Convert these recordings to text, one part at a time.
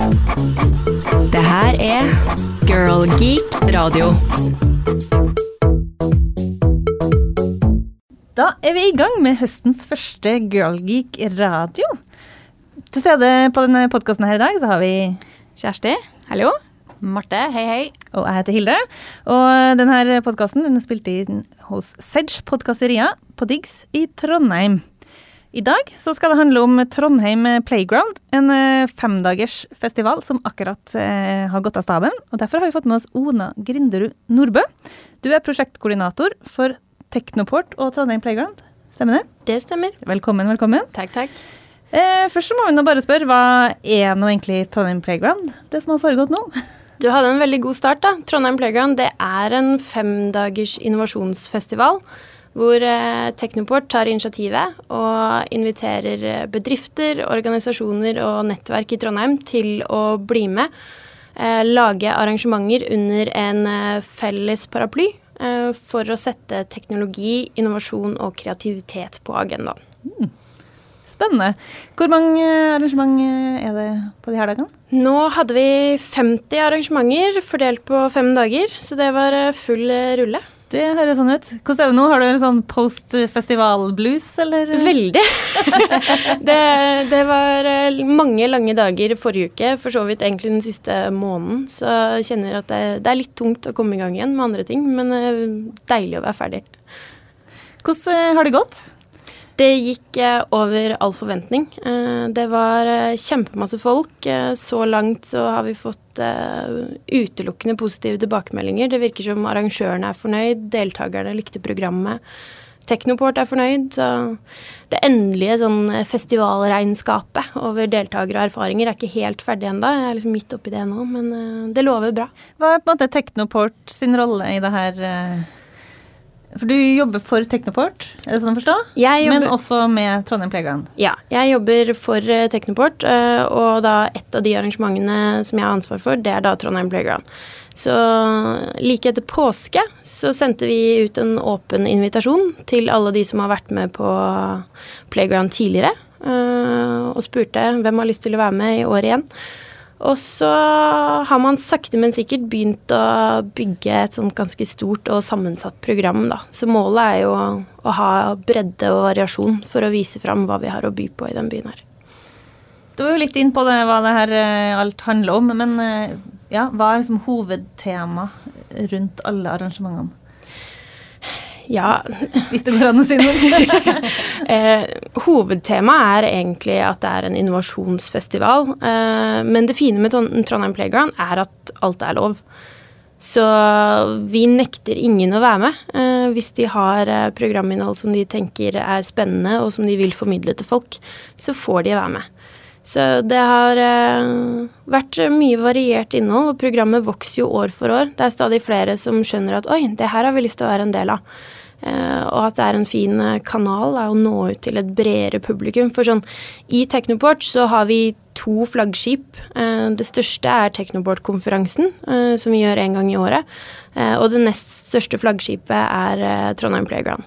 Det her er Girl Geek radio. Da er vi i gang med høstens første Girl Geek radio. Til stede på denne podkasten her i dag så har vi Kjersti, hallo. Marte, hei, hei. Og jeg heter Hilde. Og denne podkasten er spilt inn hos Sedge Podkasteria på Diggs i Trondheim. I dag så skal det handle om Trondheim Playground, en eh, femdagers festival som akkurat eh, har gått av staben. og Derfor har vi fått med oss Ona Grinderud Nordbø. Du er prosjektkoordinator for Teknoport og Trondheim Playground. Stemmer det? Det stemmer. Velkommen, velkommen. Takk, takk. Eh, først så må vi nå bare spørre, hva er nå egentlig Trondheim Playground? Det som har foregått nå? Du hadde en veldig god start, da. Trondheim Playground det er en femdagers innovasjonsfestival. Hvor eh, Teknoport tar initiativet og inviterer eh, bedrifter, organisasjoner og nettverk i Trondheim til å bli med. Eh, lage arrangementer under en felles paraply for å sette teknologi, innovasjon og kreativitet på agendaen. Spennende. Hvor mange arrangement er det på de her dagene? Nå hadde vi 50 arrangementer fordelt på fem dager, så det var full rulle. Det høres sånn ut. Hvordan er det nå? Har du en sånn post-festival-blues, eller? Veldig. det, det, var eh, mange lange dager forrige uke, for så vidt egentlig den siste måneden. Så jeg kjenner at det, det er litt tungt å komme i gang igjen med andre ting, men deilig å være ferdig. Hvordan har det gått? Det gikk eh, over all forventning. Eh, det var eh, kjempemasse folk. Så langt så har vi fått utelukkende positive tilbakemeldinger. Det virker som arrangørene er fornøyd, deltakerne likte programmet. Teknoport er fornøyd. Så det endelige sånn festivalregnskapet over deltakere og erfaringer er ikke helt ferdig ennå. Jeg er liksom midt oppi det nå, men det lover bra. Hva er på en måte Teknoport sin rolle i det her? For du jobber for Teknoport, er det sånn å forstå? Jobber, Men også med Trondheim Playground? Ja, jeg jobber for eh, Teknoport, eh, og da et av de arrangementene som jeg har ansvar for, det er da Trondheim Playground. Så like etter påske så sendte vi ut en åpen invitasjon til alle de som har vært med på Playground tidligere, eh, og spurte hvem har lyst til å være med i år igjen. Og så har man sakte, men sikkert begynt å bygge et sånt ganske stort og sammensatt program, da. Så målet er jo å ha bredde og variasjon for å vise fram hva vi har å by på i den byen her. Du var jo litt inn på det, hva det her eh, alt handler om, men eh, ja, hva er liksom hovedtema rundt alle arrangementene? Ja Hvis det går an å si noe. eh, hovedtemaet er egentlig at det er en innovasjonsfestival. Eh, men det fine med Trondheim Playground er at alt er lov. Så vi nekter ingen å være med eh, hvis de har eh, programinnhold som de tenker er spennende og som de vil formidle til folk. Så får de være med. Så det har eh, vært mye variert innhold, og programmet vokser jo år for år. Det er stadig flere som skjønner at oi, det her har vi lyst til å være en del av. Uh, og at det er en fin uh, kanal er å nå ut til et bredere publikum. For sånn, i Teknoport så har vi to flaggskip. Uh, det største er Teknoport-konferansen, som vi gjør én gang i året. og det nest største flaggskipet er Trondheim Playground.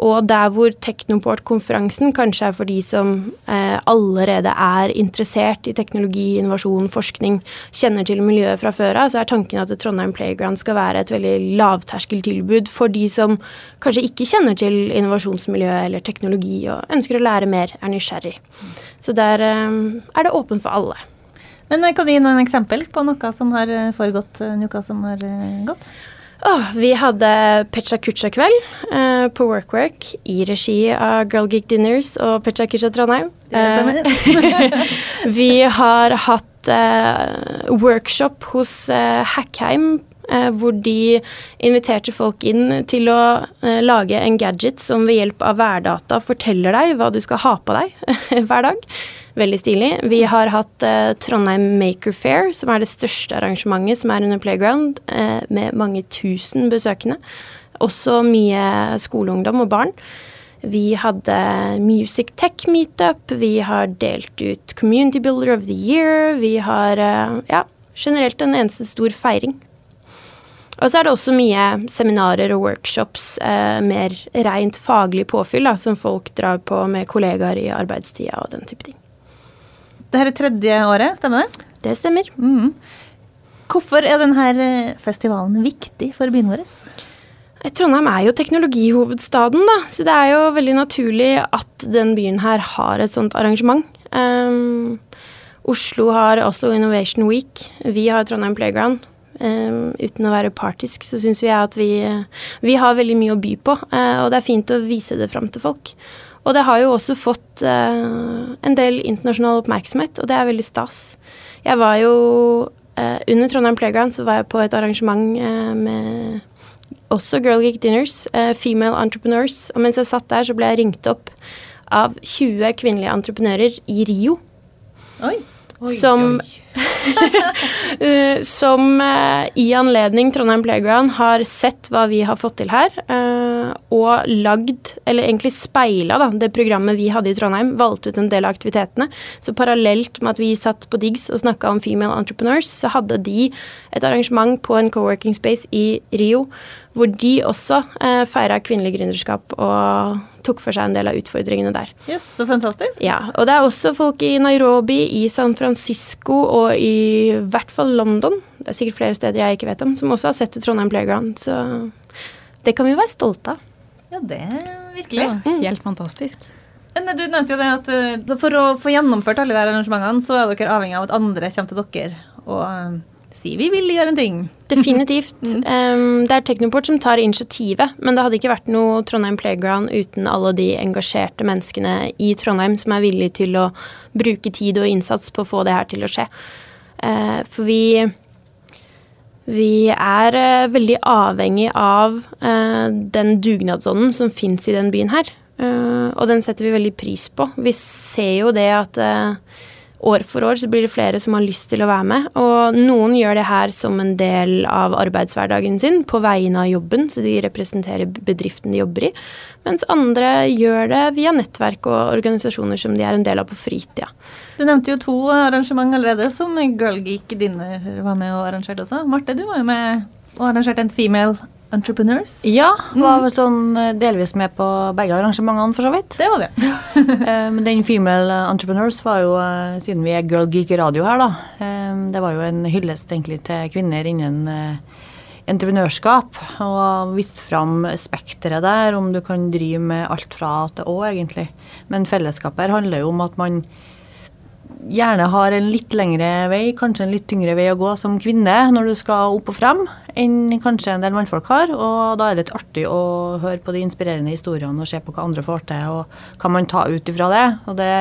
Og der hvor Teknoport-konferansen kanskje er for de som eh, allerede er interessert i teknologi, innovasjon, forskning, kjenner til miljøet fra før av, så er tanken at Trondheim Playground skal være et veldig lavterskeltilbud for de som kanskje ikke kjenner til innovasjonsmiljøet eller teknologi og ønsker å lære mer, er nysgjerrig. Så der eh, er det åpent for alle. Men eh, Kan du gi noen eksempel på noe som har eh, foregått en uke som har gått? Oh, vi hadde Pecha Kucha-kveld uh, på WorkWork i regi av Girl Geek Dinners og Pecha Kucha Trondheim. Uh, vi har hatt uh, workshop hos Hackheim hvor de inviterte folk inn til å lage en gadget som ved hjelp av værdata forteller deg hva du skal ha på deg hver dag. Veldig stilig. Vi har hatt eh, Trondheim Maker Fair, som er det største arrangementet som er under Playground, eh, med mange tusen besøkende. Også mye skoleungdom og barn. Vi hadde Music Tech Meetup, vi har delt ut Community Builder of the Year, vi har eh, ja, generelt en eneste stor feiring. Og så er det også mye seminarer og workshops, eh, mer rent faglig påfyll, da, som folk drar på med kollegaer i arbeidstida og den type ting. Dette er tredje året, stemmer det? Det stemmer. Mm. Hvorfor er denne festivalen viktig for byen vår? Trondheim er jo teknologihovedstaden, da, så det er jo veldig naturlig at den byen her har et sånt arrangement. Um, Oslo har Oslo Innovation Week. Vi har Trondheim Playground. Um, uten å være partisk, så syns vi at vi, vi har veldig mye å by på, uh, og det er fint å vise det fram til folk. Og det har jo også fått uh, en del internasjonal oppmerksomhet, og det er veldig stas. Jeg var jo uh, Under Trondheim Playground så var jeg på et arrangement med også Girl Geek Dinners, Female Entrepreneurs, og mens jeg satt der, så ble jeg ringt opp av 20 kvinnelige entreprenører i Rio. Oi. Oi, som oi. Eh, som eh, i anledning Trondheim Playground har sett hva vi har fått til her, eh, og lagd, eller egentlig speila, da, det programmet vi hadde i Trondheim, valgte ut en del av aktivitetene. Så parallelt med at vi satt på Diggs og snakka om female entrepreneurs, så hadde de et arrangement på en co-working space i Rio hvor de også eh, feira kvinnelig gründerskap og tok for seg en del av utfordringene der. Yes, så fantastisk. Ja, og det er også folk i Nairobi, i San Francisco og i hvert fall London, det er sikkert flere steder jeg ikke vet om, som også har sett Trondheim Playground. Så det kan vi være stolte av. Ja, det er virkelig. Ja, helt fantastisk. Du nevnte jo det at eh, for å få gjennomført alle de her arrangementene, så er dere avhengig av at andre kommer til dere og sier vi vil gjøre en ting. Definitivt. Um, det er Teknoport som tar initiativet, men det hadde ikke vært noe Trondheim Playground uten alle de engasjerte menneskene i Trondheim som er villige til å bruke tid og innsats på å få det her til å skje. Uh, for vi vi er uh, veldig avhengig av uh, den dugnadsånden som fins i den byen her. og den setter vi veldig pris på. Vi ser jo det at år for år så blir det flere som har lyst til å være med. Og noen gjør det her som en del av arbeidshverdagen sin på vegne av jobben, så de representerer bedriften de jobber i. Mens andre gjør det via nettverk og organisasjoner som de er en del av på fritida. Du nevnte jo to arrangement allerede som Girl Geek Dinner var med og arrangerte også. Marte, du var jo med og arrangerte en Female Entrepreneurs. Ja, var mm. sånn eh, delvis med på begge arrangementene, for så vidt. Det var det. Men den Female Entrepreneurs var jo, eh, siden vi er Girl Geek Radio her, da, det var jo en hyllest egentlig til kvinner innen entreprenørskap. Og vist fram spekteret der, om du kan drive med alt fra til Å, egentlig. Men fellesskapet her handler jo om at man gjerne har en litt lengre vei, kanskje en litt tyngre vei å gå som kvinne når du skal opp og frem, enn kanskje en del mannfolk har. Og da er det litt artig å høre på de inspirerende historiene og se på hva andre får til, og hva man tar ut ifra det. Og det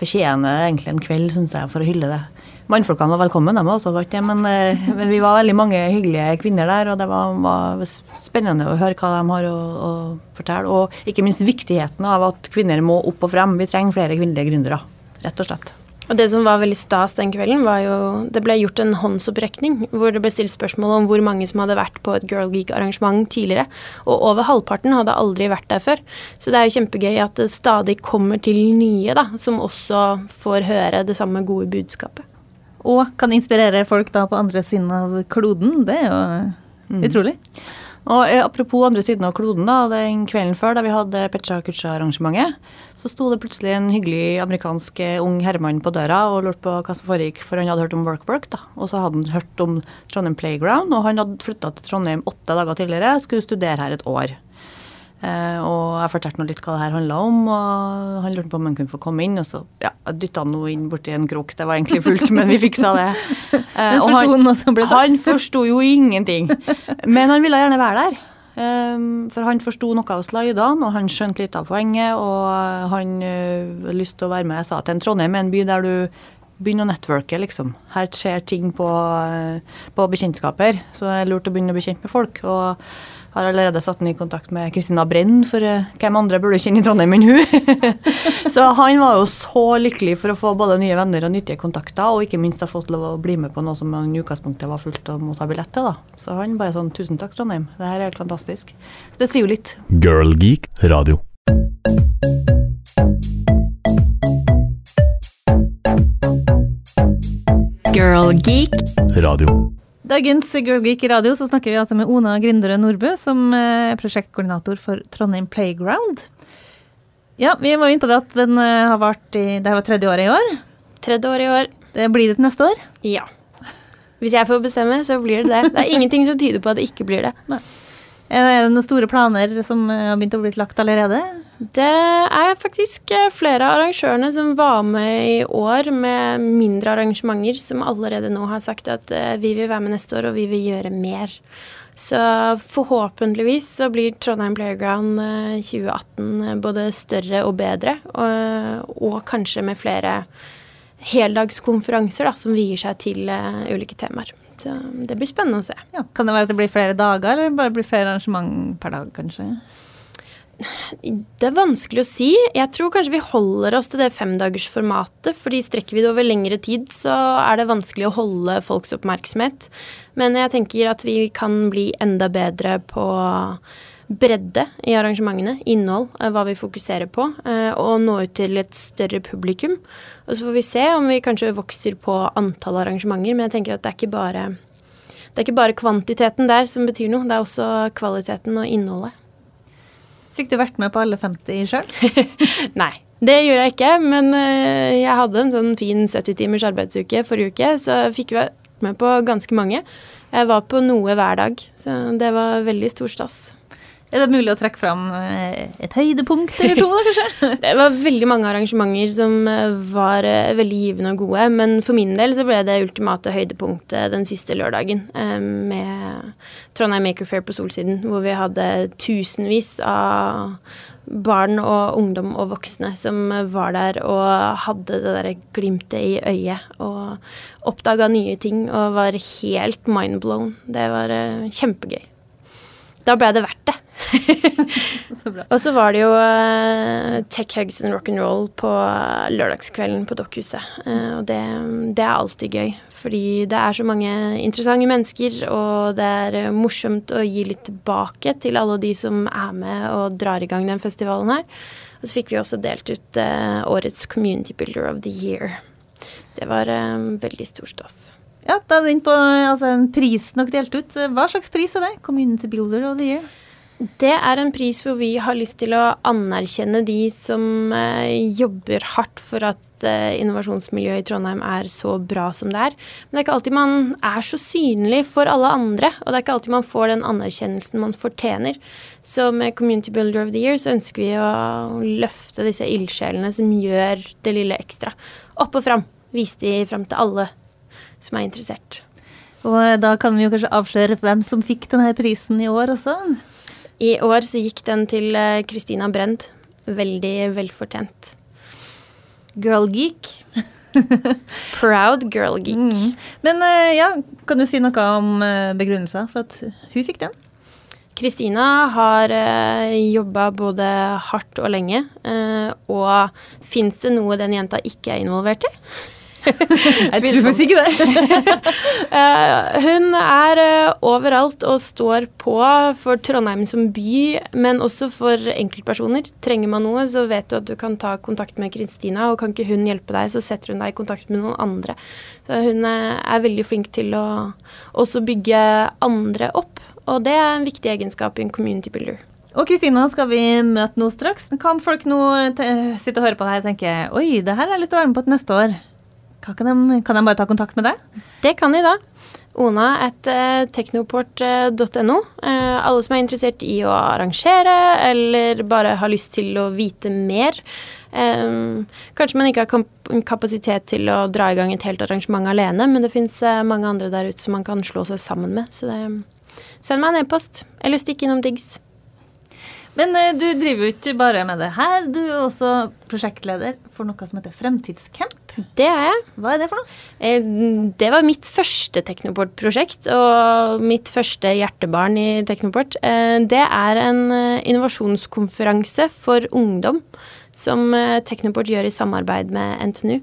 fortjener egentlig en kveld, syns jeg, for å hylle det. Mannfolkene var velkommen, de også, var ikke men, eh, men vi var veldig mange hyggelige kvinner der, og det var, var spennende å høre hva de har å, å fortelle. Og ikke minst viktigheten av at kvinner må opp og frem. Vi trenger flere kvinnelige gründere, rett og slett. Og det som var veldig stas den kvelden, var jo Det ble gjort en håndsopprekning hvor det ble stilt spørsmål om hvor mange som hadde vært på et Girl Geek-arrangement tidligere. Og over halvparten hadde aldri vært der før. Så det er jo kjempegøy at det stadig kommer til nye, da, som også får høre det samme gode budskapet. Og kan inspirere folk da på andre siden av kloden. Det er jo utrolig. Og eh, Apropos andre siden av kloden, da, den kvelden før da vi hadde Pecha Kucha-arrangementet, så sto det plutselig en hyggelig amerikansk eh, ung herremann på døra og lurte på hva som foregikk, for han hadde hørt om Workwork. da, Og så hadde han hørt om Trondheim Playground, og han hadde flytta til Trondheim åtte dager tidligere og skulle studere her et år. Eh, og jeg fortalte litt hva det her handla om, og han lurte på om han kunne få komme inn. Og så ja, dytta han noe inn borti en krok. Det var egentlig fullt, men vi fiksa det. Eh, og han? Han forsto jo ingenting. Men han ville gjerne være der. Um, for han forsto noe av slidene, og han skjønte litt av poenget. Og han hadde lyst til å være med. Jeg sa til Trondheim er en by der du begynner å networke, liksom. Her skjer ting på, på bekjentskaper. Så det er lurt å begynne å bli kjent med folk. Og har allerede satt den i kontakt med Kristina Brenn, for uh, hvem andre burde kjenne i Trondheim enn hun? så han var jo så lykkelig for å få både nye venner og nyttige kontakter, og ikke minst ha fått lov å bli med på noe som han i utgangspunktet var fullt og motta billett til. da. Så han bare sånn tusen takk, Trondheim. Det her er helt fantastisk. Så det sier jo litt. Girl Geek Radio. Girl Geek, Radio. Dagens Girl Geek radio så snakker vi altså med Ona Grindere Nordbø, som eh, er prosjektkoordinator for Trondheim Playground. Ja, vi var inne på det at den eh, har vart i Det var tredje året i år. Tredje år i år. Det blir det til neste år. Ja. Hvis jeg får bestemme, så blir det det. Det er ingenting som tyder på at det ikke blir det. Er det noen store planer som eh, har begynt å bli lagt allerede? Det er faktisk eh, flere av arrangørene som var med i år med mindre arrangementer, som allerede nå har sagt at eh, vi vil være med neste år, og vi vil gjøre mer. Så forhåpentligvis så blir Trondheim Playground eh, 2018 både større og bedre, og, og kanskje med flere heldagskonferanser da, som vier seg til uh, ulike temaer. Så det blir spennende å se. Ja. Kan det være at det blir flere dager, eller bare blir flere arrangement per dag, kanskje? Det er vanskelig å si. Jeg tror kanskje vi holder oss til det femdagersformatet. fordi strekker vi det over lengre tid, så er det vanskelig å holde folks oppmerksomhet. Men jeg tenker at vi kan bli enda bedre på bredde i arrangementene, innhold, eh, hva vi fokuserer på, eh, og nå ut til et større publikum. Og så får vi se om vi kanskje vokser på antall arrangementer, men jeg tenker at det er ikke bare, det er ikke bare kvantiteten der som betyr noe, det er også kvaliteten og innholdet. Fikk du vært med på alle 50 sjøl? Nei, det gjorde jeg ikke, men øh, jeg hadde en sånn fin 70 timers arbeidsuke forrige uke, så jeg fikk vært med på ganske mange. Jeg var på noe hver dag, så det var veldig stor stas. Er det mulig å trekke fram eh, et høydepunkt eller to, da, kanskje? Det var veldig mange arrangementer som øh, var øh, veldig givende og gode, men for min del så ble det ultimate høydepunktet den siste lørdagen med Trondheim Maker Fair på Solsiden, hvor vi hadde tusenvis av barn og ungdom og voksne som var der og hadde det der glimtet i øyet og oppdaga nye ting og var helt mindblown. Det var kjempegøy. Da ble det verdt det. Så bra. Og så var det jo uh, Tech Hugs and Rock'n'Roll på lørdagskvelden på Dokkhuset. Uh, og det, det er alltid gøy, fordi det er så mange interessante mennesker, og det er eh, morsomt å gi litt tilbake til alle de som er med og drar i gang den festivalen her. Og så fikk vi også delt ut uh, årets Community Builder of the Year. Det var eh, veldig stor stas. Ja, da er det inne på altså, en pris nok delt ut. Hva slags pris er det? Community Builder of the Year? Det er en pris hvor vi har lyst til å anerkjenne de som eh, jobber hardt for at eh, innovasjonsmiljøet i Trondheim er så bra som det er. Men det er ikke alltid man er så synlig for alle andre, og det er ikke alltid man får den anerkjennelsen man fortjener. Så med Community Builder of the Year så ønsker vi å løfte disse ildsjelene som gjør det lille ekstra. Opp og fram. Vise de fram til alle som er interessert. Og da kan vi jo kanskje avsløre hvem som fikk denne prisen i år også. I år så gikk den til Kristina Christina Brend. Veldig velfortjent. Girl Geek. Proud girl geek. Mm. Men eh, ja, kan du si noe om eh, begrunnelsen for at hun fikk den? Kristina har uh, jobba både hardt og lenge. eh, og fins det noe den jenta ikke er involvert i? Jeg tror faktisk ikke det. Eh, hun er eh, overalt og står på for Trondheim som by, men også for enkeltpersoner. Trenger man noe, så vet du at du kan ta kontakt med Kristina, og kan ikke hun hjelpe deg, så setter hun deg i kontakt med noen andre. Så hun eh, er veldig flink til å også bygge andre opp, og det er en viktig egenskap i en community builder. Og Kristina skal vi møte nå straks. Kan folk nå sitte og høre på det her og tenke oi, det her har jeg lyst til å være med på til neste år. Kan, de, kan de bare ta kontakt med deg? Det kan de da. Ona at eh, teknoport.no. Eh, alle som er interessert i å arrangere, eller bare har lyst til å vite mer. Eh, kanskje man ikke har kapasitet til å dra i gang et helt arrangement alene, men det fins eh, mange andre der ute som man kan slå seg sammen med. Så det, send meg en e-post, eller stikk innom Diggs. Men eh, du driver jo ikke bare med det her. Du er også prosjektleder for noe som heter Fremtidscamp. Det er jeg. Hva er det for noe? Eh, Det var mitt første Teknoport-prosjekt, og mitt første hjertebarn i Teknoport. Eh, Det er en innovasjonskonferanse for ungdom som Teknoport gjør i samarbeid med NTNU.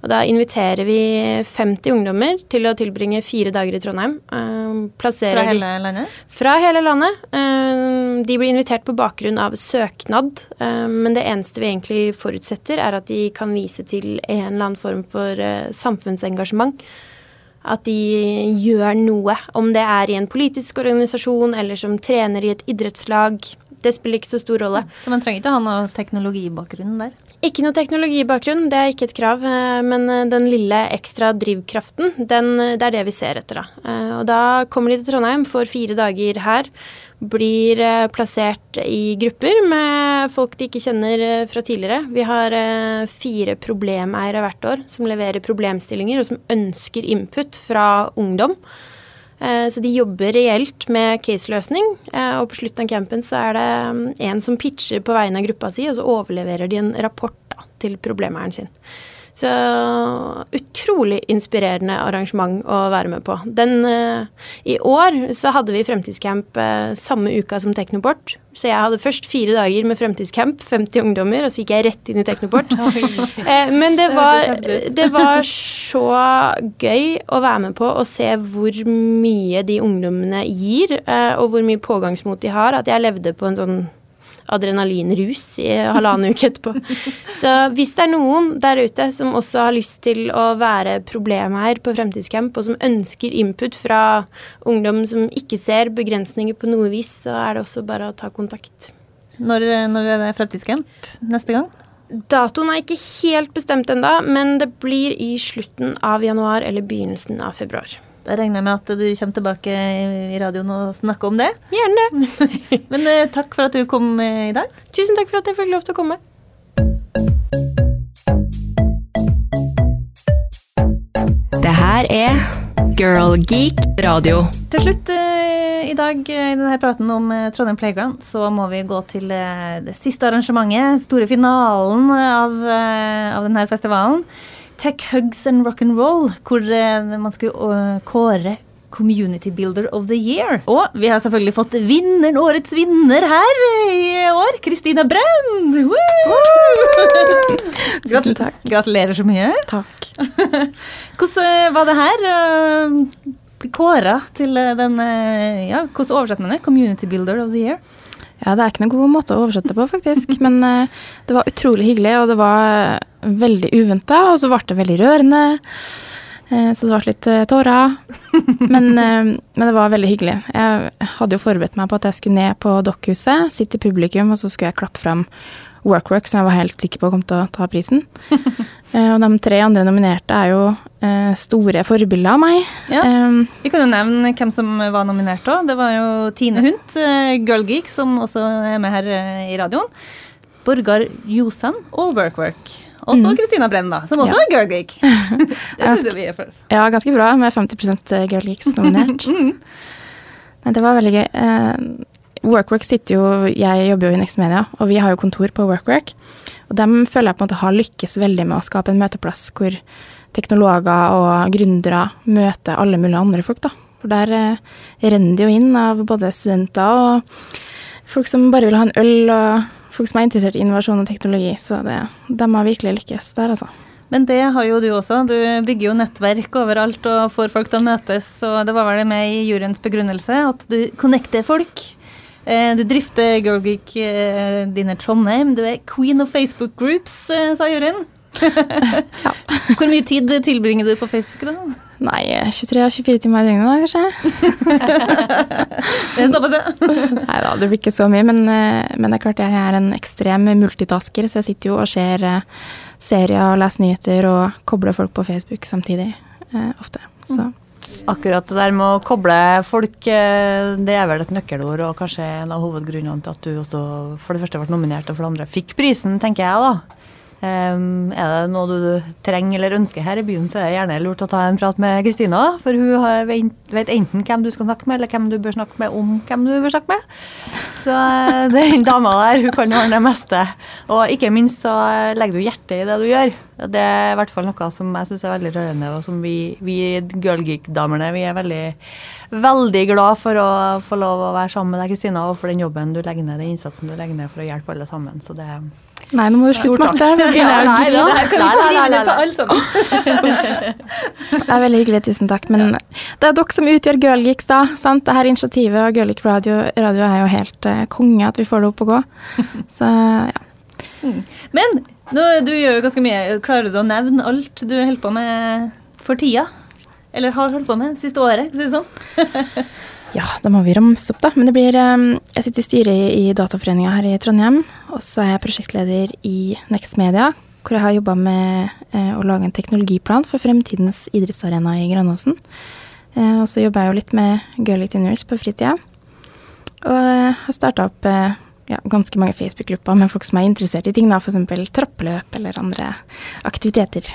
Og da inviterer vi 50 ungdommer til å tilbringe fire dager i Trondheim. Eh, plasserer Fra hele landet? fra hele landet. Eh, De blir invitert på bakgrunn av søknad, eh, men det eneste vi egentlig forutsetter, er at de kan vise til en eller annen form for samfunnsengasjement. At de gjør noe, om det er i en politisk organisasjon eller som trener i et idrettslag. Det spiller ikke så stor rolle. Så man trenger ikke ha noe teknologibakgrunn der? Ikke noe teknologibakgrunn, det er ikke et krav. eh, Men eh, den lille ekstra drivkraften, den, eh, det er det vi ser etter. Da. Og da kommer de til Trondheim, får fire dager her. Blir plassert i grupper med folk de ikke kjenner fra tidligere. Vi har fire problemeiere hvert år som leverer problemstillinger, og som ønsker input fra ungdom. Eh, Så de jobber reelt med caseløsning, eh, og på slutten av campen så er det mm, en som pitcher på vegne av gruppa si, og så overleverer de en rapport da, til problemeieren sin. Så utrolig inspirerende arrangement å være med på. Den, eh, I år så hadde vi fremtidscamp samme uka som Teknoport. Så jeg hadde først fire dager med fremtidscamp, 50 ungdommer, og så gikk jeg rett inn i Teknoport. Men det var, det var så gøy å være med på og se hvor mye de ungdommene gir, eh, og hvor mye pågangsmot de har, at jeg levde på en sånn adrenalinrus i halvannen uke etterpå. Så hvis det er noen der ute som også har lyst til å være problemeier på Fremtidscamp, og som ønsker input fra ungdom som ikke ser begrensninger på noe vis, så er det også bare å ta kontakt. Når, når er det fremtidscamp neste gang? Datoen er ikke helt bestemt ennå, men det blir i slutten av januar eller begynnelsen av februar. Da regner jeg med at du kommer tilbake i radioen og snakker om det. Gjerne. Men eh, takk for at du kom eh, i dag. Tusen takk for at jeg fikk lov til å komme. Det her er Girl Geek radio. Til slutt eh, i dag eh, i denne praten om eh, Trondheim Playground, så må vi gå til eh, det siste arrangementet, store finalen av, av denne festivalen. Tech Hugs and Rock'n'Roll, hvor man skulle kåre Community Builder of the Year. Og vi har selvfølgelig fått vinneren, årets vinner her i år, Kristina Brend! Tusen takk. Gratulerer så mye. Takk. Hvordan var det her? Å Bli kåra til eh, den eh, Ja, hvordan oversetter man det? Community Builder of the Year? Ja, det er ikke noen god måte å oversette på, faktisk. Men uh, det var utrolig hyggelig, og det var veldig uventa, og så ble det veldig rørende. Uh, Så det ble litt uh, tårer. Men, men det var veldig hyggelig. Jeg hadde jo forberedt meg på at jeg skulle ned på Dokkhuset, sitte i publikum, og så skulle jeg klappe fram Workwork, som jeg var helt sikker på kom til å ta prisen. Eh, Og de tre andre nominerte er jo eh, store forbilder av meg. Ja. Um, Vi kan jo nevne hvem som var nominert òg. Det var jo Tine Hunt, eh, Girl Geek, som også er med her i radioen. Borgar Josan og Workwork. Og så Kristina Brenn, da, som også Ja. er Girl Geek. det syns vi er for. Ja, ganske bra med 50% Girl mm. nominert. Nei, det var veldig gøy. Workwork sitter jo Jeg jobber jo i Next Media, og vi har jo kontor på Workwork. Og dem føler jeg på en måte har lykkes veldig med å skape en møteplass hvor teknologer og gründere møter alle mulige andre folk, da. For der eh, renner det jo inn av både studenter og folk som bare vil ha en øl, og folk som er interessert i innovasjon og teknologi. Så det, de har virkelig lykkes der, altså. Men det har jo du også. Du bygger jo nettverk overalt og får folk til å møtes. Og det var vel med i juryens begrunnelse at du connecter folk. Eh, Du drifter Girl Geek eh, Dinner Trondheim. Du er queen of Facebook groups, sa Jørgen. Ja. Hvor mye tid tilbringer du på Facebook da? Nei, 23-24 timer i døgnet da, kanskje? Det er såpass, ja. Nei da, det blir ikke så mye, men, eh, men det er klart jeg er en ekstrem multitasker, så jeg sitter jo og ser eh, serier og leser nyheter og kobler folk på Facebook samtidig eh, ofte. Så Akkurat det der med å koble folk, eh, det er vel et nøkkelord, og kanskje en av hovedgrunnene til at du også for det første ble nominert, og for det andre fikk prisen, tenker jeg da. Em, er det noe du trenger eller ønsker her i byen, så er det gjerne lurt å ta en prat med Kristina, for hun har, vet enten hvem du skal snakke med, eller hvem du bør snakke med om hvem du bør snakke med. Så eh, den dama der, hun kan ordne det meste. Og ikke minst så legger du hjertet i det du gjør. Det er i hvert fall noe som jeg syns er veldig rørende, og som vi, vi Girl Geek-damene vi er veldig, veldig glad for å få lov å være sammen med deg, Kristina, og for den jobben du legger ned, den innsatsen du legger ned for å hjelpe alle sammen. Så det Nei, nå må du slutte, Marte. Nei, Nei. Det er veldig hyggelig, tusen takk. Men det er dere som utgjør Girlgeeks, da. sant? Det her initiativet og Girlgeek Radio, radio er jo helt uh, konge at vi får det opp og gå. Så ja. Men nå, du gjør jo ganske mye. Klarer du å nevne alt du holder på med for tida? Eller har holdt på med det siste året? Si det sånn? Ja, da må vi ramse opp, da. Men det blir eh, Jeg sitter i styret i, Dataforeninga her i Trondheim. Og så er jeg prosjektleder i Next Media, hvor jeg har jobba med eh, å lage en teknologiplan for fremtidens idrettsarena i Granåsen. Eh, og så jobber jeg jo litt med Girlie Dinners på fritida. Og har starta opp eh, ja, ganske mange Facebook-grupper med folk som er interessert i ting, da, f.eks. trappeløp eller andre aktiviteter.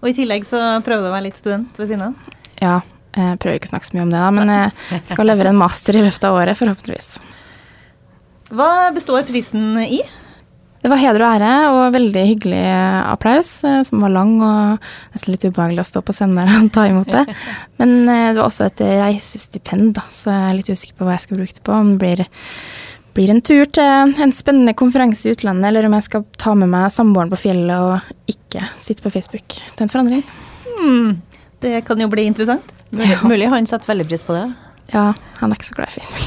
Og i tillegg så prøver du å være litt student ved siden av. Ja, jeg prøver ikke å snakke så mye om det, da, men jeg skal levere en master i løpet av året, forhåpentligvis. Hva består prisen i? Det var heder og ære og veldig hyggelig applaus, eh, som var lang og nesten litt ubehagelig å stå på scenen der og ta imot det. Men eh, det var også et reisestipend, da, så jeg er litt usikker på hva jeg skal bruke det på. Om det blir, blir en tur til en spennende konferanse i utlandet, eller om jeg skal ta med meg samboeren på fjellet og ikke sitte på Facebook til en forandring. Hmm, det kan jo bli interessant. Mulig, mulig han setter veldig pris på det. Ja, han er ikke så glad i Facebook.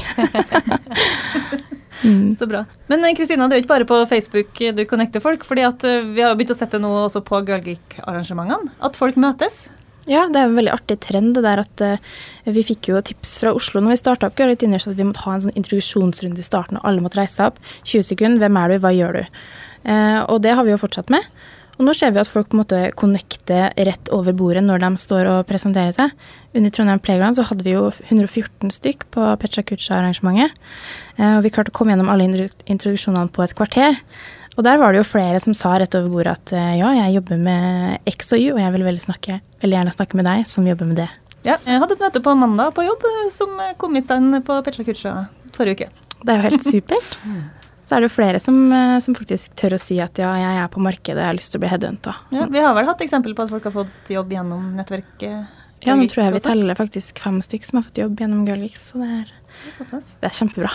mm. Så bra. Men eh, Kristina, det er jo ikke bare på Facebook du connecter folk. fordi at eh, vi har jo begynt å sette noe også på Girlgeek-arrangementene. At folk møtes. Ja, det er en veldig artig trend det der at uh, vi fikk jo tips fra Oslo når vi starta opp Girl Dinners at vi måtte ha en sånn introduksjonsrunde i starten, og alle måtte reise seg opp. 20 sekunder. Hvem er du? Hva gjør du? Uh, og det har vi jo fortsatt med. Og nå ser vi at folk på en måte connecter rett over bordet når de står og presenterer seg. Under Trondheim Playground så hadde vi jo 114 stykk på Pecha Kucha-arrangementet. Eh, og vi klarte å komme gjennom alle introduksjonene på et kvarter. Og der var det jo flere som sa rett over bordet at eh, ja, jeg jobber med X og Y, og jeg vil veldig, snakke, veldig gjerne snakke med deg som jobber med det. Ja, jeg hadde et møte på mandag på jobb eh, som kom i stand på Pecha Kucha forrige uke. Det er jo helt supert. Så er det jo flere som, som, faktisk tør å si at ja, jeg er på markedet, jeg har lyst til å bli headhunta. Ja, vi har vel hatt eksempel på at folk har fått jobb gjennom nettverket? Ja, nå tror jeg vi teller faktisk fem stykker som har fått jobb gjennom Girlix, så det er, det er kjempebra.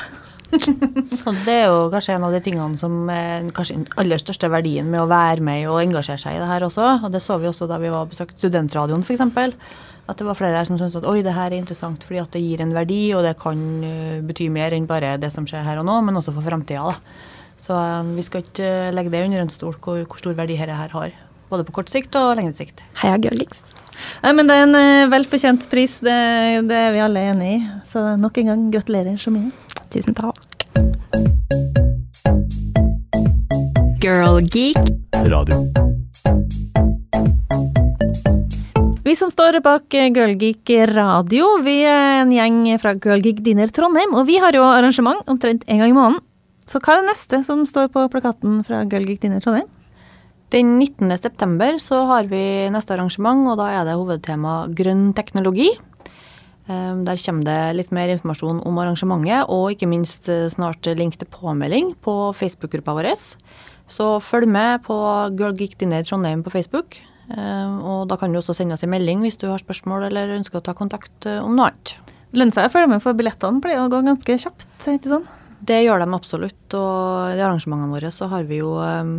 og det er jo kanskje en av de tingene som er kanskje den aller største verdien med å være med og engasjere seg i det her også. Og det så vi også da vi var besøkt besøkte Studentradioen f.eks. At det var flere der som syntes at oi, det her er interessant fordi at det gir en verdi, og det kan uh, bety mer enn bare det som skjer her og nå, men også for framtida. Så um, vi skal ikke legge det under en stol hvor, hvor stor verdi dette her har. Både på kort sikt og lengre sikt. Heia Girlix. Nei, men det er en uh, velfortjent pris, det, det, er vi alle enig i. Så nok en gang gratulerer så mye. Tusen takk. Girl Geek Radio. Vi som står bak Girlgeek radio, vi er en gjeng fra Girlgeek Dinner Trondheim. Og vi har jo arrangement omtrent en gang i måneden. Så hva er det neste som står på plakaten fra Girlgeek Dinner Trondheim? Den 19. september så har vi neste arrangement, og da er det hovedtema grønn teknologi. Ehm, der kommer det litt mer informasjon om arrangementet, og ikke minst eh, snart link til påmelding på Facebook-gruppa vår. Så følg med på Girl Geek Dinner Trondheim på Facebook. Ehm, og da kan du også sende oss en melding hvis du har spørsmål eller ønsker å ta kontakt eh, om noe annet. Lønner seg å følge med, for billettene pleier å gå ganske kjapt, ikke sånn? Det gjør de absolutt, og i arrangementene våre så har vi jo um,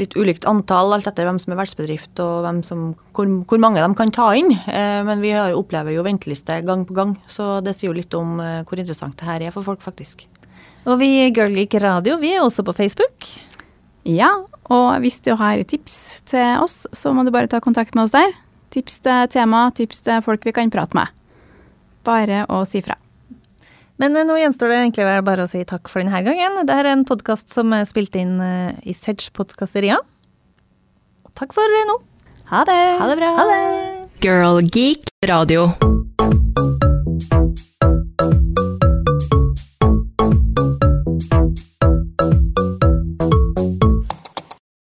litt ulikt antall, alt etter hvem som er vertsbedrift og som, hvor, hvor, mange de kan ta inn. Eh, men vi har, opplever jo venteliste gang på gang, så det sier jo litt om eh, hvor interessant det her er for folk, faktisk. Og vi i Girl Geek Radio, vi er også på Facebook. Ja, og hvis du har tips til oss, så må du bare ta kontakt med oss der. Tips til tema, tips til folk vi kan prate med. Bare å si fra. Men nå gjenstår det egentlig bare å si takk for denne gangen. Det er en podkast som er spilt inn i Sedge podkasteria. Takk for nå. Ha det. Ha det bra. Ha det. Girl Geek Radio.